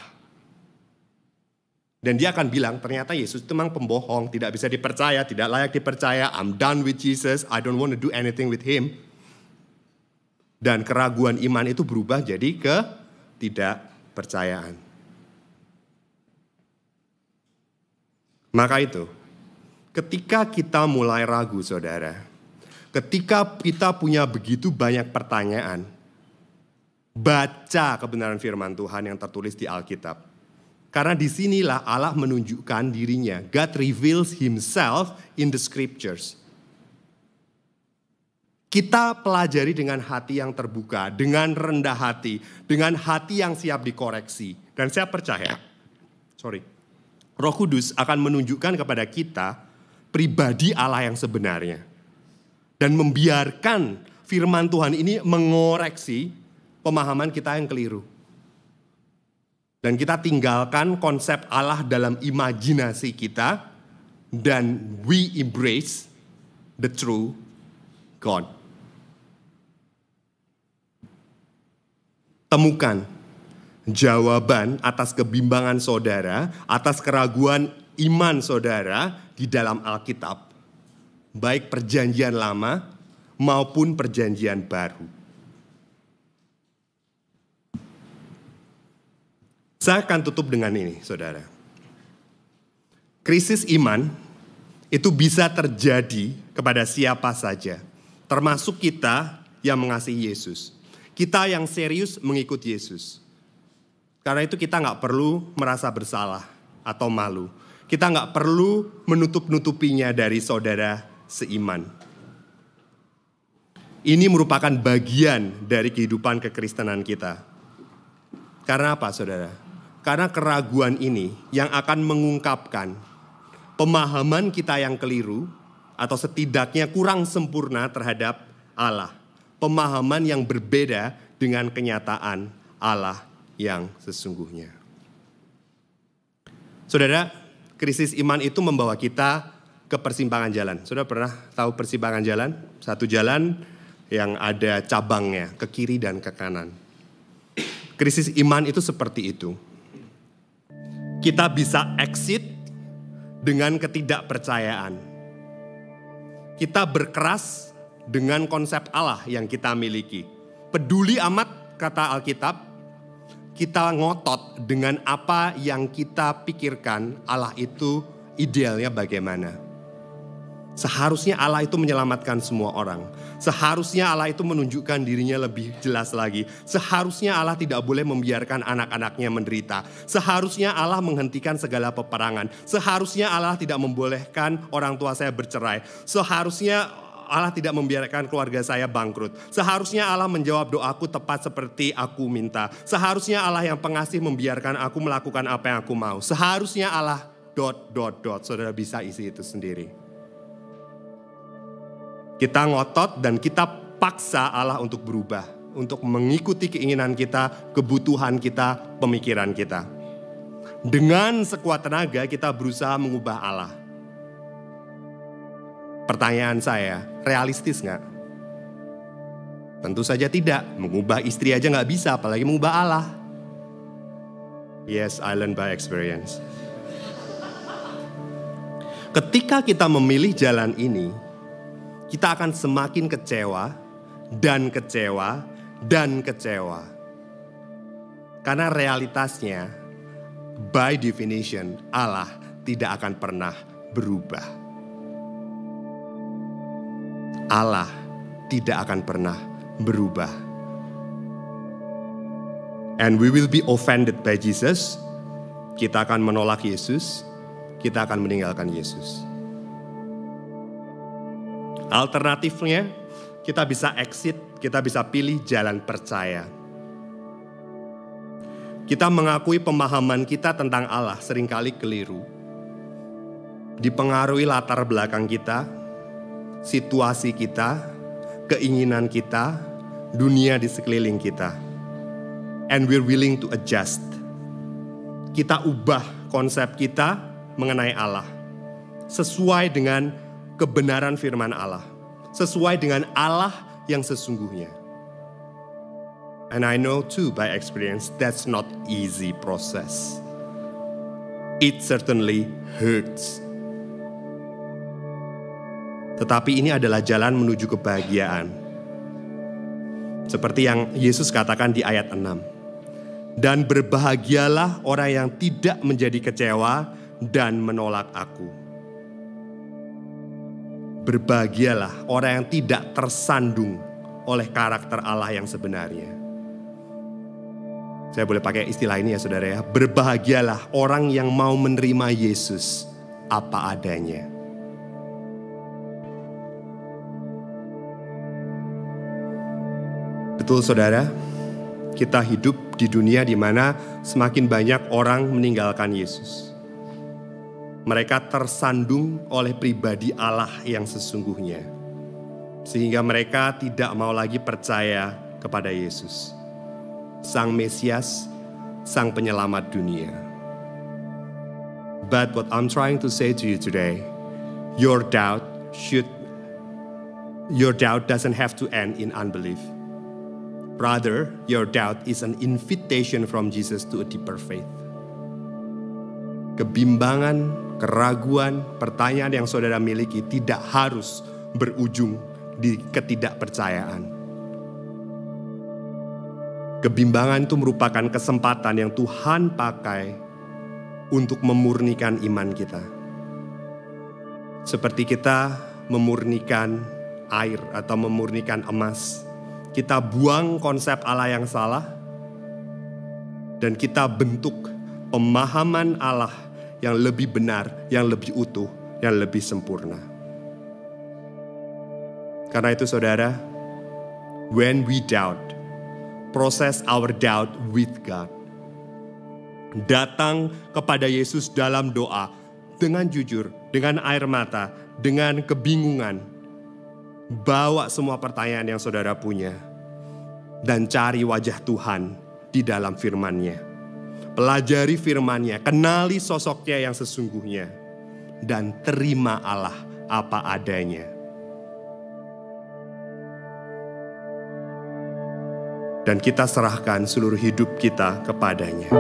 Dan dia akan bilang, ternyata Yesus itu memang pembohong, tidak bisa dipercaya, tidak layak dipercaya. I'm done with Jesus, I don't want to do anything with him. Dan keraguan iman itu berubah jadi ke tidak percayaan. Maka itu, ketika kita mulai ragu saudara, ketika kita punya begitu banyak pertanyaan, Baca kebenaran firman Tuhan yang tertulis di Alkitab. Karena di sinilah Allah menunjukkan dirinya. God reveals himself in the scriptures. Kita pelajari dengan hati yang terbuka, dengan rendah hati, dengan hati yang siap dikoreksi. Dan saya percaya, sorry, Roh Kudus akan menunjukkan kepada kita pribadi Allah yang sebenarnya. Dan membiarkan firman Tuhan ini mengoreksi pemahaman kita yang keliru. Dan kita tinggalkan konsep Allah dalam imajinasi kita dan we embrace the true God. temukan jawaban atas kebimbangan saudara, atas keraguan iman saudara di dalam Alkitab, baik Perjanjian Lama maupun Perjanjian Baru. Saya akan tutup dengan ini, saudara. Krisis iman itu bisa terjadi kepada siapa saja, termasuk kita yang mengasihi Yesus. Kita yang serius mengikut Yesus. Karena itu kita nggak perlu merasa bersalah atau malu. Kita nggak perlu menutup-nutupinya dari saudara seiman. Ini merupakan bagian dari kehidupan kekristenan kita. Karena apa saudara? Karena keraguan ini yang akan mengungkapkan pemahaman kita yang keliru atau setidaknya kurang sempurna terhadap Allah pemahaman yang berbeda dengan kenyataan Allah yang sesungguhnya. Saudara, krisis iman itu membawa kita ke persimpangan jalan. Saudara pernah tahu persimpangan jalan? Satu jalan yang ada cabangnya ke kiri dan ke kanan. Krisis iman itu seperti itu. Kita bisa exit dengan ketidakpercayaan. Kita berkeras dengan konsep Allah yang kita miliki. Peduli amat kata Alkitab, kita ngotot dengan apa yang kita pikirkan Allah itu idealnya bagaimana. Seharusnya Allah itu menyelamatkan semua orang. Seharusnya Allah itu menunjukkan dirinya lebih jelas lagi. Seharusnya Allah tidak boleh membiarkan anak-anaknya menderita. Seharusnya Allah menghentikan segala peperangan. Seharusnya Allah tidak membolehkan orang tua saya bercerai. Seharusnya Allah tidak membiarkan keluarga saya bangkrut. Seharusnya Allah menjawab doaku tepat seperti aku minta. Seharusnya Allah yang pengasih membiarkan aku melakukan apa yang aku mau. Seharusnya Allah dot dot dot. Saudara bisa isi itu sendiri. Kita ngotot dan kita paksa Allah untuk berubah, untuk mengikuti keinginan kita, kebutuhan kita, pemikiran kita. Dengan sekuat tenaga kita berusaha mengubah Allah Pertanyaan saya, realistis nggak? Tentu saja tidak. Mengubah istri aja nggak bisa, apalagi mengubah Allah. Yes, I learn by experience. Ketika kita memilih jalan ini, kita akan semakin kecewa dan kecewa dan kecewa. Karena realitasnya, by definition, Allah tidak akan pernah berubah. Allah tidak akan pernah berubah. And we will be offended by Jesus. Kita akan menolak Yesus, kita akan meninggalkan Yesus. Alternatifnya, kita bisa exit, kita bisa pilih jalan percaya. Kita mengakui pemahaman kita tentang Allah sering kali keliru. Dipengaruhi latar belakang kita, situasi kita, keinginan kita, dunia di sekeliling kita. And we're willing to adjust. Kita ubah konsep kita mengenai Allah. Sesuai dengan kebenaran firman Allah. Sesuai dengan Allah yang sesungguhnya. And I know too by experience that's not easy process. It certainly hurts tetapi ini adalah jalan menuju kebahagiaan. Seperti yang Yesus katakan di ayat 6. Dan berbahagialah orang yang tidak menjadi kecewa dan menolak aku. Berbahagialah orang yang tidak tersandung oleh karakter Allah yang sebenarnya. Saya boleh pakai istilah ini ya saudara ya. Berbahagialah orang yang mau menerima Yesus apa adanya. Betul saudara, kita hidup di dunia di mana semakin banyak orang meninggalkan Yesus. Mereka tersandung oleh pribadi Allah yang sesungguhnya. Sehingga mereka tidak mau lagi percaya kepada Yesus. Sang Mesias, Sang Penyelamat dunia. But what I'm trying to say to you today, your doubt should your doubt doesn't have to end in unbelief. Rather, your doubt is an invitation from Jesus to a deeper faith. Kebimbangan, keraguan, pertanyaan yang saudara miliki tidak harus berujung di ketidakpercayaan. Kebimbangan itu merupakan kesempatan yang Tuhan pakai untuk memurnikan iman kita. Seperti kita memurnikan air atau memurnikan emas kita buang konsep Allah yang salah dan kita bentuk pemahaman Allah yang lebih benar, yang lebih utuh, yang lebih sempurna. Karena itu saudara, when we doubt, process our doubt with God. Datang kepada Yesus dalam doa dengan jujur, dengan air mata, dengan kebingungan, Bawa semua pertanyaan yang saudara punya dan cari wajah Tuhan di dalam firman-Nya. Pelajari firman-Nya, kenali sosoknya yang sesungguhnya dan terima Allah apa adanya. Dan kita serahkan seluruh hidup kita kepadanya.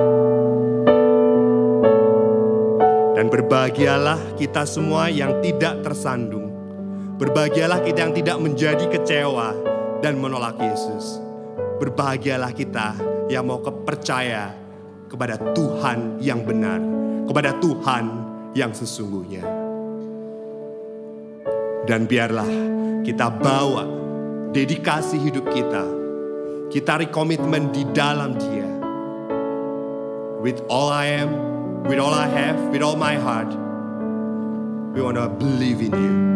Dan berbahagialah kita semua yang tidak tersandung Berbahagialah kita yang tidak menjadi kecewa dan menolak Yesus. Berbahagialah kita yang mau kepercaya kepada Tuhan yang benar, kepada Tuhan yang sesungguhnya. Dan biarlah kita bawa dedikasi hidup kita. Kita rekomitmen di dalam dia. With all I am, with all I have, with all my heart. We want to believe in you.